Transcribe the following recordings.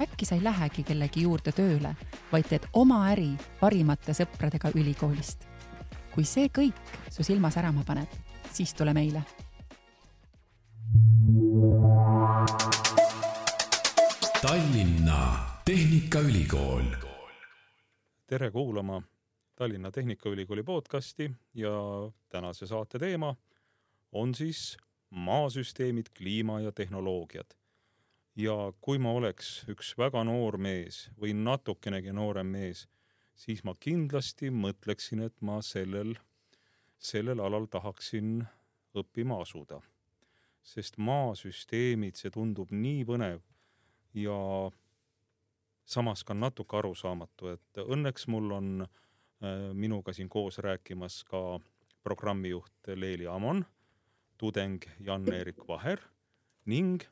äkki sa ei lähegi kellegi juurde tööle, vaid teed oma äri parimate sõpradega ülikoolist. kui see kõik su silma särama paneb, siis tule meile. Tallinna Tehnikaülikool. tere kuulama Tallinna Tehnikaülikooli podcasti ja tänase saate teema on siis maasüsteemid, kliima ja tehnoloogiad ja kui ma oleks üks väga noor mees või natukenegi noorem mees, siis ma kindlasti mõtleksin, et ma sellel, sellel alal tahaksin õppima asuda. sest maasüsteemid, see tundub nii põnev ja samas ka natuke arusaamatu, et õnneks mul on äh, minuga siin koos rääkimas ka programmijuht Leeli Amon, tudeng Jan-Erik Vaher ning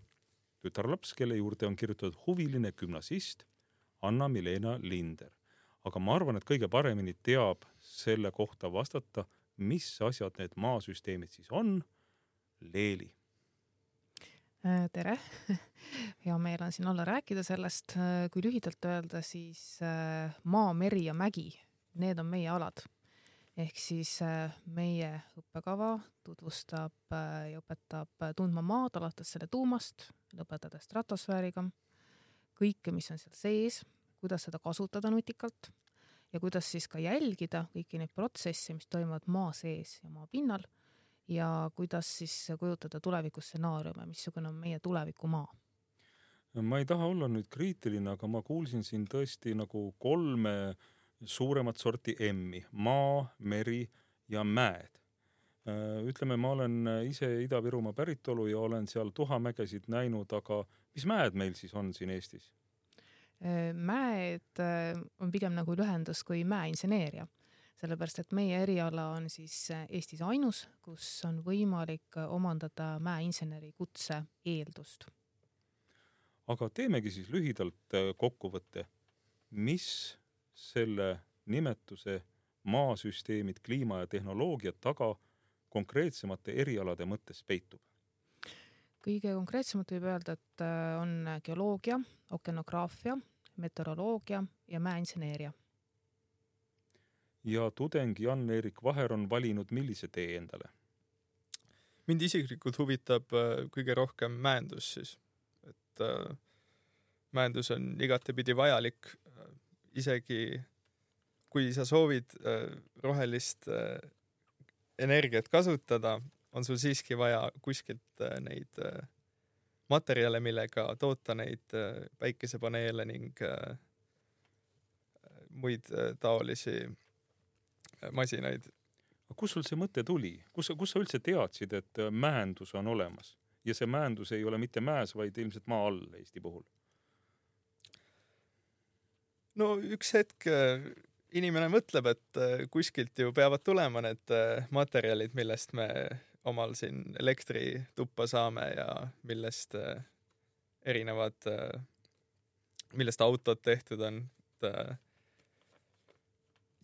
tütarlaps, kelle juurde on kirjutatud huviline gümnasist Anna-Milena Linder. aga ma arvan, et kõige paremini teab selle kohta vastata, mis asjad need maasüsteemid siis on, Leeli. Äh, tere, hea meel on siin olla, rääkida sellest. Äh, kui lühidalt öelda, siis äh, maa, meri ja mägi, need on meie alad ehk siis meie õppekava tutvustab ja õpetab tundma maad alates selle tuumast, lõpetades stratosfääriga, kõike, mis on seal sees, kuidas seda kasutada nutikalt ja kuidas siis ka jälgida kõiki neid protsesse, mis toimuvad maa sees ja maa pinnal ja kuidas siis kujutada tulevikustsenaariume, missugune on meie tulevikumaa ma ei taha olla nüüd kriitiline, aga ma kuulsin siin tõesti nagu kolme suuremat sorti M-i, maa, meri ja mäed. Äh, ütleme, ma olen ise Ida-Virumaa päritolu ja olen seal tuhamägesid näinud, aga mis mäed meil siis on siin Eestis? Äh, mäed äh, on pigem nagu lühendus kui mäeinseneeria, sellepärast et meie eriala on siis Eestis ainus, kus on võimalik omandada mäeinseneri kutse eeldust. aga teemegi siis lühidalt kokkuvõtte, mis selle nimetuse maasüsteemid, kliima ja tehnoloogia taga konkreetsemate erialade mõttes peitub? kõige konkreetsemalt võib öelda, et äh, on geoloogia, okeanograafia, meteoroloogia ja mäeinseneeria. ja tudeng Jan-Erik Vaher on valinud millise tee endale? mind isiklikult huvitab äh, kõige rohkem mäendus siis, et äh, mäendus on igatepidi vajalik isegi kui sa soovid äh, rohelist äh, energiat kasutada, on sul siiski vaja kuskilt äh, neid materjale, millega toota neid päikesepaneele ning muid taolisi masinaid. kust sul see mõte tuli, kus, kus sa üldse teadsid, et mäendus on olemas ja see mäendus ei ole mitte mäes, vaid ilmselt maa all Eesti puhul? no üks hetk äh, inimene mõtleb, et äh, kuskilt ju peavad tulema need äh, materjalid, millest me omal siin elektrituppa saame ja millest erinevad, millest autod tehtud on.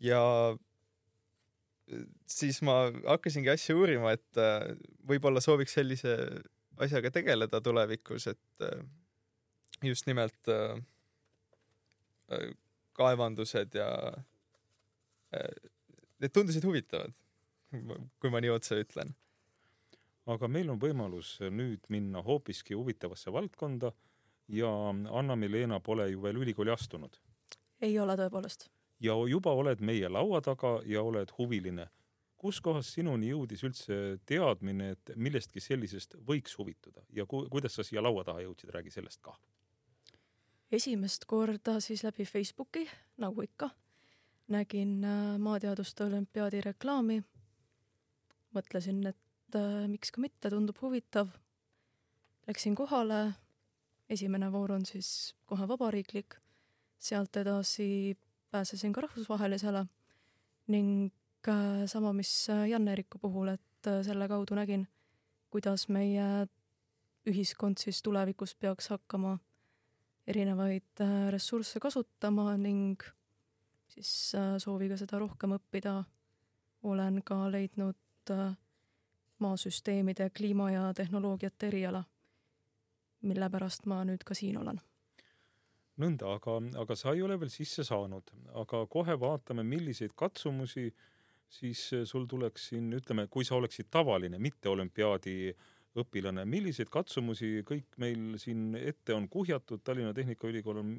ja siis ma hakkasingi asja uurima, et võib-olla sooviks sellise asjaga tegeleda tulevikus, et just nimelt kaevandused ja äh, need tundusid huvitavad, kui ma nii otse ütlen. aga meil on võimalus nüüd minna hoopiski huvitavasse valdkonda ja Anna-Milena pole ju veel ülikooli astunud. ei ole tõepoolest. ja juba oled meie laua taga ja oled huviline. kuskohast sinuni jõudis üldse teadmine, et millestki sellisest võiks huvituda ja ku kuidas sa siia laua taha jõudsid, räägi sellest ka esimest korda siis läbi Facebooki, nagu ikka, nägin äh, maateaduste olümpiaadi reklaami. mõtlesin, et äh, miks ka mitte, tundub huvitav. Läksin kohale, esimene voor on siis kohe vabariiklik, sealt edasi pääsesin ka rahvusvahelisele ning äh, sama, mis äh, Jan-Eeriku puhul, et äh, selle kaudu nägin, kuidas meie ühiskond siis tulevikus peaks hakkama erinevaid äh, ressursse kasutama ning siis äh, sooviga seda rohkem õppida. Olen ka leidnud äh, maasüsteemide, kliima ja tehnoloogiate eriala, mille pärast ma nüüd ka siin olen. Nõnda, aga, aga sa ei ole veel sisse saanud, aga kohe vaatame, milliseid katsumusi siis sul tuleks siin, ütleme, kui sa oleksid tavaline, mitte olümpiaadi õpilane, milliseid katsumusi kõik meil siin ette on kuhjatud, Tallinna Tehnikaülikool on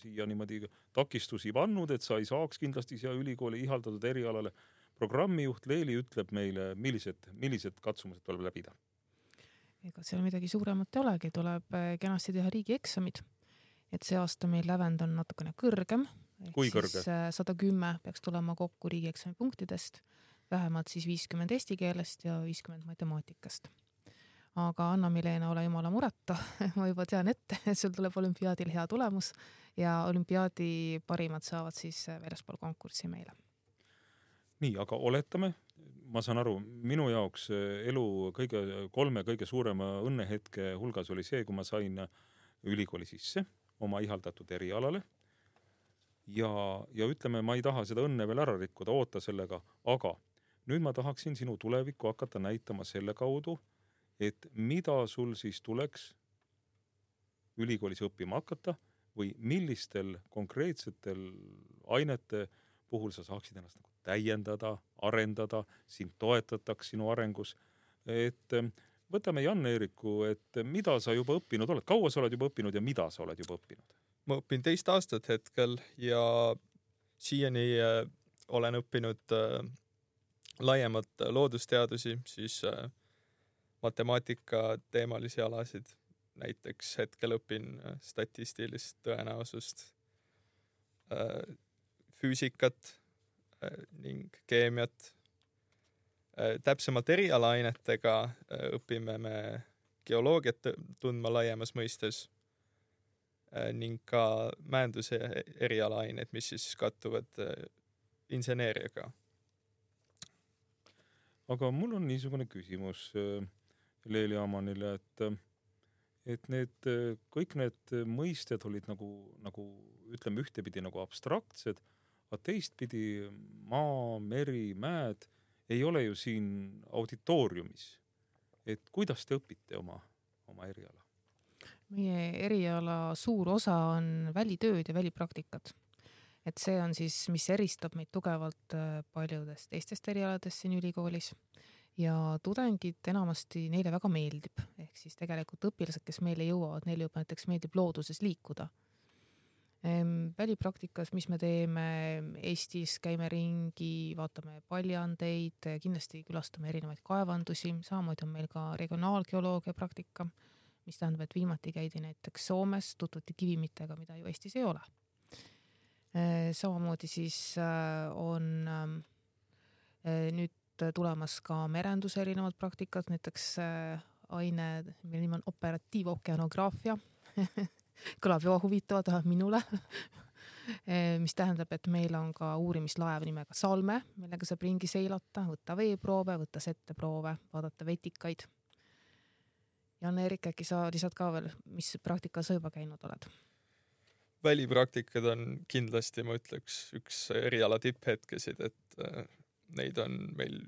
siia niimoodi takistusi pannud, et sa ei saaks kindlasti siia ülikooli ihaldatud erialale. programmijuht Leeli ütleb meile, millised, millised katsumused tuleb läbida? ega seal midagi suuremat ei olegi, tuleb eh, kenasti teha riigieksamid et see aasta meil lävend on natukene kõrgem. Kui kõrge? äh, sada kümme peaks tulema kokku riigieksami punktidest, vähemalt siis viiskümmend eesti keelest ja viiskümmend matemaatikast. Aga Anna-Milena, ole jumala mureta ma juba tean ette, et sul tuleb olümpiaadil hea tulemus ja olümpiaadi parimad saavad siis väljaspool konkurssi meile. nii, aga oletame, ma saan aru, minu jaoks elu kõige, kolme kõige suurema õnnehetke hulgas oli see, kui ma sain ülikooli sisse oma ihaldatud erialale. ja, ja ütleme, ma ei taha seda õnne veel ära rikkuda, oota sellega, aga nüüd ma tahaksin sinu tulevikku hakata näitama selle kaudu, et mida sul siis tuleks ülikoolis õppima hakata või millistel konkreetsetel ainete puhul sa saaksid ennast nagu täiendada, arendada, sind toetataks sinu arengus. et võtame Jan-Eeriku, et mida sa juba õppinud oled, kaua sa oled juba õppinud ja mida sa oled juba õppinud? ma õpin teist aastat hetkel ja siiani äh, olen õppinud äh, laiemalt loodusteadusi, siis äh, matemaatika teemalisi alasid, näiteks hetkel õpin äh, statistilist tõenäosust äh,, füüsikat äh, ning keemiat täpsemalt erialaainetega õpime me geoloogiat tundma laiemas mõistes ning ka majanduse erialaained, mis siis kattuvad inseneeriaga. aga mul on niisugune küsimus Leeli Amanile, et et need kõik need mõisted olid nagu, nagu ütleme ühtepidi nagu abstraktsed, aga teistpidi maa, meri, mäed ei ole ju siin auditooriumis. et kuidas te õpite oma, oma eriala? meie eriala suur osa on välitööd ja välipraktikad. et see on siis, mis eristab meid tugevalt äh, paljudest teistest erialadest siin ülikoolis ja tudengid enamasti, neile väga meeldib, ehk siis tegelikult õpilased, kes meile jõuavad, neile juba näiteks meeldib looduses liikuda. Välipraktikas, mis me teeme? Eestis, käime ringi, vaatame paljandeid, kindlasti külastame erinevaid kaevandusi, samamoodi on meil ka regionaalgeoloogia praktika, mis tähendab, et viimati käidi näiteks Soomes, tutvuti kivimitega, mida ju Eestis ei ole. samamoodi siis äh, on äh, nüüd tulemas ka merenduse erinevad praktikad, näiteks äh, aine, mille nimi on operatiivokeanograafia kõlab juba huvitavalt, vähemalt minule eh, mis tähendab, et meil on ka uurimislaev nimega Salme, millega saab ringi seilata, võtta veeproove, võtta setteproove, vaadata vetikaid. Jan-Erik, äkki sa lisad ka veel, mis praktikal sa juba käinud oled? välipraktikad on kindlasti, ma ütleks, üks eriala tipphetkesid, et äh, neid on meil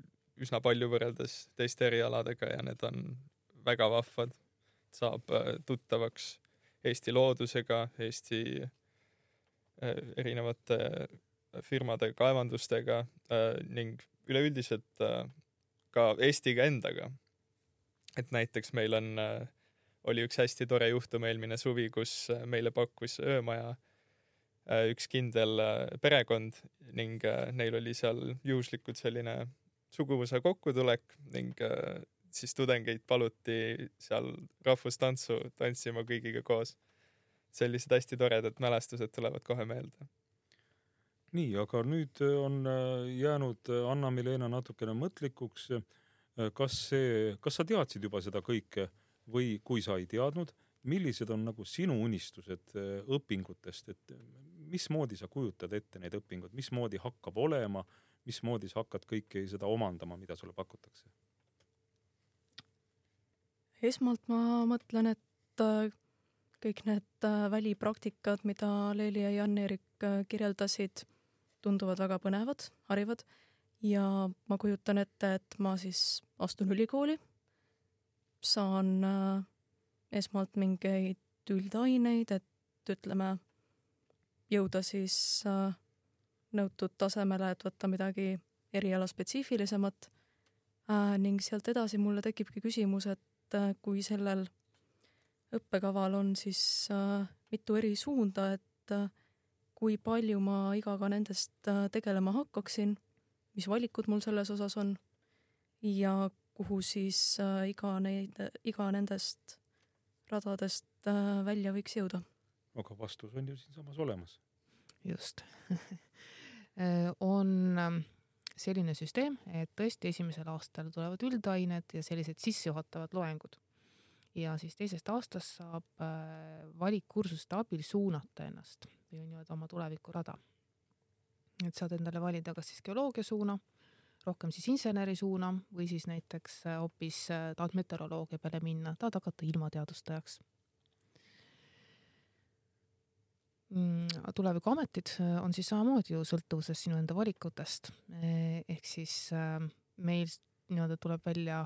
üsna palju võrreldes teiste erialadega ja need on väga vahvad. saab äh, tuttavaks Eesti loodusega, Eesti äh, erinevate äh, firmade kaevandustega ning üleüldiselt ka Eestiga endaga. et näiteks meil on, oli üks hästi tore juhtum eelmine suvi, kus meile pakkus öömaja üks kindel perekond ning neil oli seal juhuslikult selline suguvõsa kokkutulek ning siis tudengeid paluti seal rahvustantsu tantsima kõigiga koos. sellised hästi toredad mälestused tulevad kohe meelde. nii, aga nüüd on äh, jäänud äh, Anna-Milena natukene mõtlikuks. Äh, kas see, kas sa teadsid juba seda kõike või kui sa ei teadnud, millised on nagu sinu unistused õpingutest, et mismoodi sa kujutad ette neid õpinguid, mismoodi hakkab olema, mismoodi sa hakkad kõike seda omandama, mida sulle pakutakse? esmalt ma mõtlen, et äh, kõik need äh, välipraktikad, mida Leeli ja Jan-Erik äh, kirjeldasid, tunduvad väga põnevad, harivad ja ma kujutan ette, et ma siis astun ülikooli, saan esmalt mingeid üldaineid, et ütleme, jõuda siis nõutud tasemele, et võtta midagi erialaspetsiifilisemat ning sealt edasi mulle tekibki küsimus, et äh, kui sellel õppekaval on siis äh, mitu eri suunda, et äh, kui palju ma igaga nendest tegelema hakkaksin, mis valikud mul selles osas on ja kuhu siis iga neid, iga nendest radadest välja võiks jõuda. Aga vastus on ju siinsamas olemas. just on ähm, selline süsteem, et tõesti esimesel aastal tulevad üldained ja sellised sissejuhatavad loengud. ja siis teisest aastast saab äh, valikkursuste abil suunata ennast või nii-öelda oma tulevikurada. et saad endale valida kas siis geoloogia suuna, rohkem siis inseneri suuna või siis näiteks äh, hoopis äh, tahad meteoroloogia peale minna, tahad hakata ilmateadustajaks tulevikuametid äh, on siis samamoodi ju sõltuvuses sinu enda valikutest. Eh, ehk siis äh, meil nii-öelda tuleb välja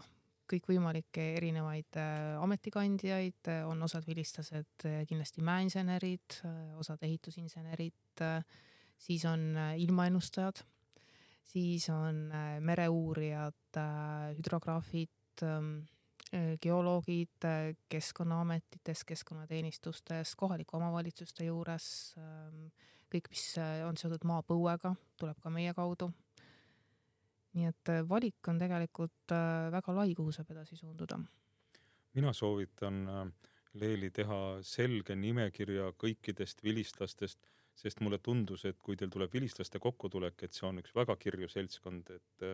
kõikvõimalikke erinevaid äh, ametikandjaid, on osad vilistlased kindlasti mäeinsenerid, osad ehitusinsenerid, siis on ilmaennustajad, siis on mereuurijad, hüdrograafid ähm, Äh, geoloogid äh, Keskkonnaametites, keskkonnateenistustes, kohalike omavalitsuste juures, ähm, kõik, mis äh, on seotud maapõuega, tuleb ka meie kaudu. nii et valik on tegelikult väga lai, kuhu saab edasi suunduda. mina soovitan Leeli teha selge nimekirja kõikidest vilistlastest, sest mulle tundus, et kui teil tuleb vilistlaste kokkutulek, et see on üks väga kirju seltskond, et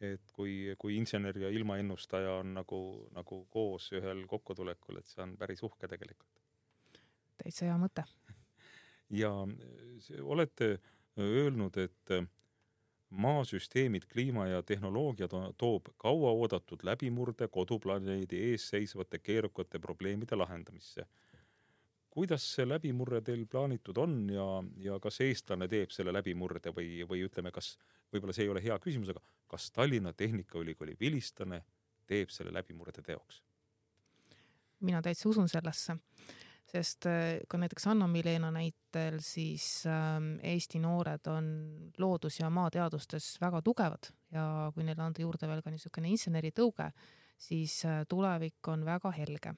et kui, kui insener ja ilmaennustaja on nagu, nagu koos ühel kokkutulekul, et see on päris uhke tegelikult. täitsa hea mõte. ja olete öelnud, et maasüsteemid, kliima ja tehnoloogia toob kauaoodatud läbimurde koduplaneedi ees seisvate keerukate probleemide lahendamisse. Kuidas see läbimurre teil plaanitud on ja, ja kas eestlane teeb selle läbimurde või, või ütleme, kas võib-olla see ei ole hea küsimus, aga kas Tallinna Tehnikaülikooli vilistlane teeb selle läbimurde teoks? mina täitsa usun sellesse, sest äh, ka näiteks Anna-Milena näitel siis ähm, Eesti noored on loodus- ja maateadustes väga tugevad ja kui neile anda juurde veel ka niisugune inseneritõuge, siis äh, tulevik on väga helge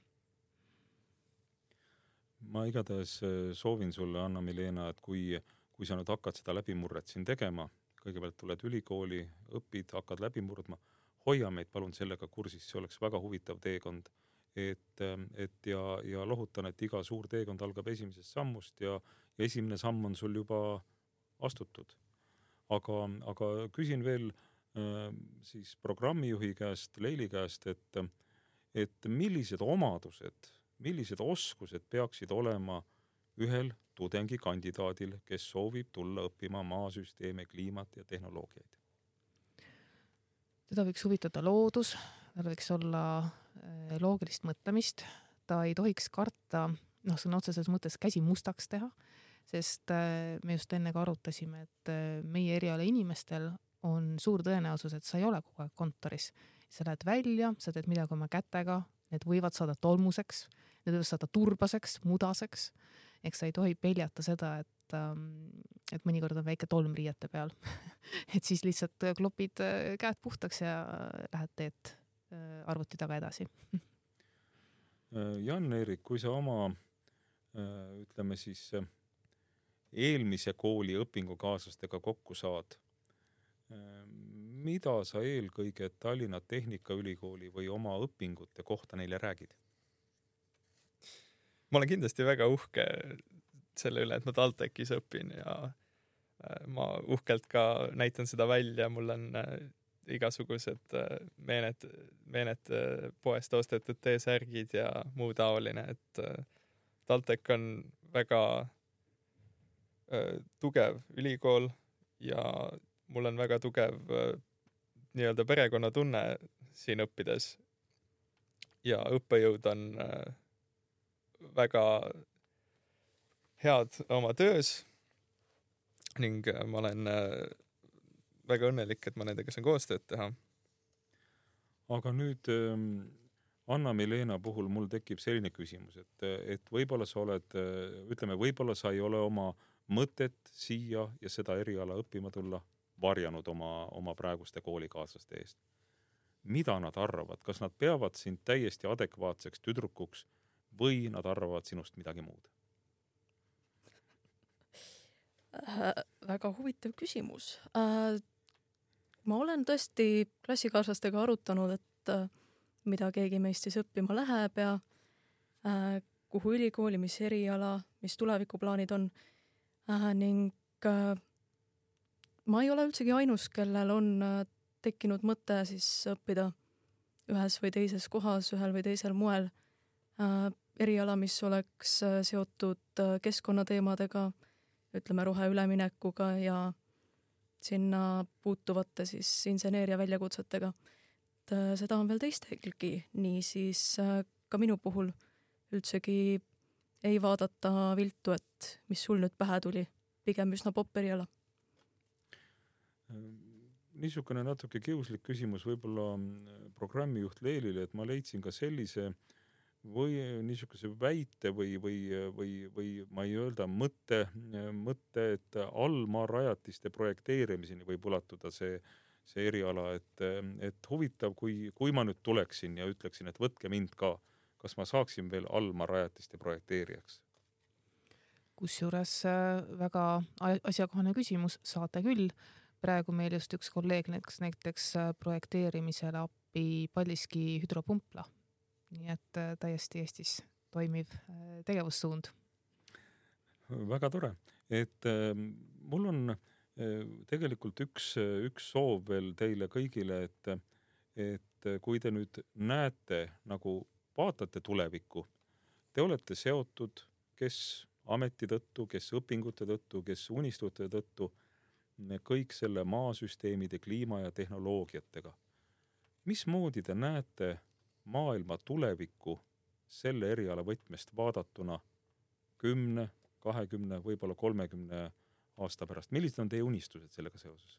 ma igatahes äh, soovin sulle, Anna-Milena, et kui, kui sa nüüd hakkad seda läbimurret siin tegema, kõigepealt tuled ülikooli, õpid, hakkad läbi murdma, hoia meid palun sellega kursis, see oleks väga huvitav teekond. et, et ja, ja lohutan, et iga suur teekond algab esimesest sammust ja, ja esimene samm on sul juba astutud. aga, aga küsin veel äh, siis programmijuhi käest, Leili käest, et, et millised omadused, millised oskused peaksid olema ühel tudengikandidaadil, kes soovib tulla õppima maasüsteeme, kliimat ja tehnoloogiaid? teda võiks huvitada loodus, tal võiks olla eh, loogilist mõtlemist, ta ei tohiks karta, noh, sõna otseses mõttes käsi mustaks teha, sest eh, me just enne ka arutasime, et eh, meie eriala inimestel on suur tõenäosus, et sa ei ole kogu aeg kontoris. sa lähed välja, sa teed midagi oma kätega, need võivad saada tolmuseks, need võivad saada turbaseks, mudaseks. Eks sa ei tohi peljata seda, et ähm, et mõnikord on väike tolm riiete peal. Et siis lihtsalt klopid äh, käed puhtaks ja lähed teed äh, arvuti taga edasi. Äh, Jan-Erik, kui sa oma ütleme siis eelmise kooli õpingukaaslastega kokku saad, mida sa eelkõige Tallinna Tehnikaülikooli või oma õpingute kohta neile räägid? Ma olen kindlasti väga uhke selle üle, et ma TalTechis õpin ja äh, ma uhkelt ka näitan seda välja, mul on äh, igasugused äh, meened, meened poest ostetud T-särgid ja muu taoline, et TalTech on väga tugev ülikool ja mul on väga tugev nii-öelda perekonnatunne siin õppides. ja õppejõud on äh, väga head oma töös ning äh, ma olen äh, väga õnnelik, et ma nendega saan koostööd teha. aga nüüd ähm, Anna-Milena puhul mul tekib selline küsimus, et, et võib-olla sa oled, ütleme, võib-olla sa ei ole oma mõtet siia ja seda eriala õppima tulla varjanud oma, oma praeguste koolikaaslaste eest. mida nad arvavad, kas nad peavad sind täiesti adekvaatseks tüdrukuks või nad arvavad sinust midagi muud äh,? väga huvitav küsimus äh,. ma olen tõesti klassikaaslastega arutanud, et äh, mida keegi meist siis õppima läheb ja äh, kuhu ülikooli, mis eriala, mis tulevikuplaanid on äh, ning äh, ma ei ole üldsegi ainus, kellel on äh, tekkinud mõte siis õppida ühes või teises kohas ühel või teisel moel äh, eriala, mis oleks äh, seotud äh, keskkonnateemadega, ütleme roheüleminekuga ja sinna puutuvate siis inseneeria väljakutsetega et äh, seda on veel teistelgi, niisiis äh, ka minu puhul üldsegi ei vaadata viltu, et mis sul nüüd pähe tuli, pigem üsna popp eriala. niisugune natuke kiuslik küsimus võib-olla mm, programmijuht Leelile, et ma leidsin ka sellise või niisuguse väite või, või, või, või ma ei öelda mõtte, mõtte, et allmaarajatiste projekteerimiseni võib ulatuda see see eriala, et, et huvitav, kui, kui ma nüüd tuleksin ja ütleksin, et võtke mind ka, kas ma saaksin veel Alma rajatiste projekteerijaks? kusjuures äh, väga asjakohane küsimus, saate küll. praegu meil just üks kolleeg läks näiteks äh, projekteerimisele appi Paldiski hüdropumpla. Nii et äh, täiesti Eestis toimiv tegevussuund. väga tore, et mul on tegelikult üks, üks soov veel teile kõigile, et, et kui te nüüd näete nagu vaatate tulevikku, te olete seotud, kes ameti tõttu, kes õpingute tõttu, kes unistute tõttu, kõik selle maasüsteemide, kliima ja tehnoloogiatega. mismoodi te näete maailma tulevikku selle eriala võtmest vaadatuna kümne, kahekümne, võib-olla kolmekümne aasta pärast, millised on teie unistused sellega seoses?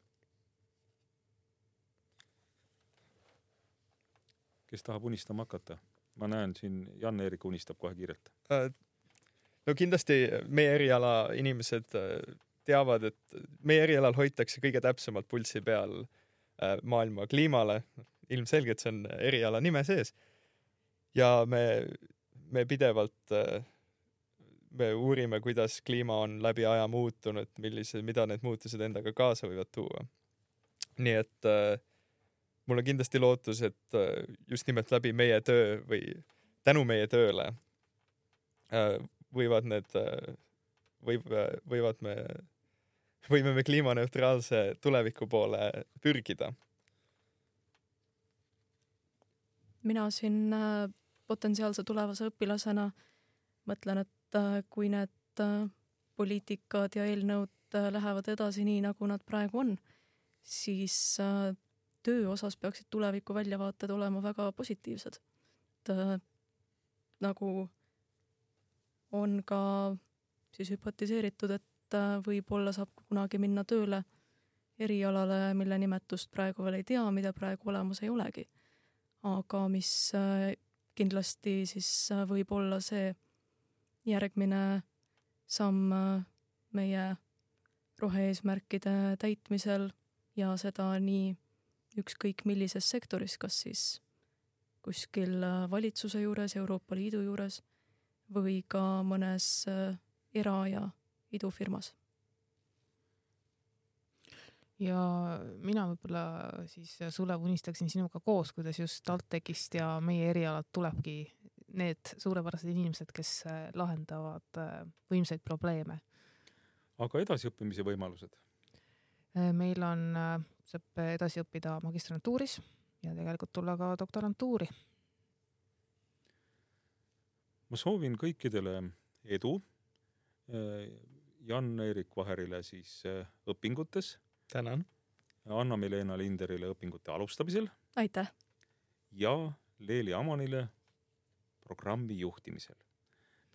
kes tahab unistama hakata? ma näen siin, Jan-Erik unistab kohe kiirelt. Äh, no kindlasti meie eriala inimesed äh, teavad, et meie erialal hoitakse kõige täpsemalt pulssi peal äh, maailma kliimale. Ilmselgelt see on eriala nime sees. ja me, me pidevalt me uurime, kuidas kliima on läbi aja muutunud, millise, mida need muutused endaga kaasa võivad tuua. nii et äh, mul on kindlasti lootus, et äh, just nimelt läbi meie töö või tänu meie tööle äh, võivad need äh,, võib, võivad me, võime me kliimaneutraalse tuleviku poole pürgida. Mina siin äh, potentsiaalse tulevase õpilasena mõtlen, et äh, kui need äh, poliitikad ja eelnõud äh, lähevad edasi nii, nagu nad praegu on, siis töö osas peaksid tuleviku väljavaated olema väga positiivsed. et nagu on ka siis hüpotiseeritud, et võib-olla saab kunagi minna tööle erialale, mille nimetust praegu veel ei tea, mida praegu olemas ei olegi. Aga mis kindlasti siis võib olla see järgmine samm äh, meie rohe-eesmärkide täitmisel ja seda nii ükskõik millises sektoris, kas siis kuskil äh, valitsuse juures, Euroopa Liidu juures või ka mõnes äh, era- ja idufirmas. Ja mina võib-olla siis, Sulev, unistaksin sinuga koos, kuidas just TalTechist ja meie erialalt tulebki need suurepärased inimesed, kes äh, lahendavad äh, võimsaid probleeme. aga edasiõppimise võimalused? Äh, meil on, saab edasi õppida magistrantuuris ja tegelikult tulla ka doktorantuuri. ma soovin kõikidele edu. Jan-Erik Vaherile siis õpingutes. Tänan. Anna-Milena Linderile õpingute alustamisel aitäh! ja Leeli Amonile programmi juhtimisel.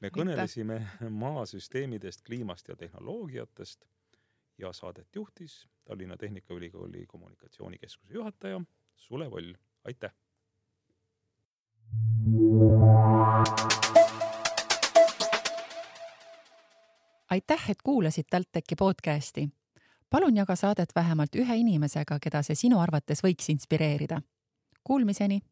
me kõnelesime maasüsteemidest, kliimast ja tehnoloogiatest ja saadet juhtis Tallinna Tehnikaülikooli kommunikatsioonikeskuse juhataja Sule Voll. aitäh! aitäh, et kuulasid TalTechi podcasti. Palun jaga saadet vähemalt ühe inimesega, keda see sinu arvates võiks inspireerida. Kuulmiseni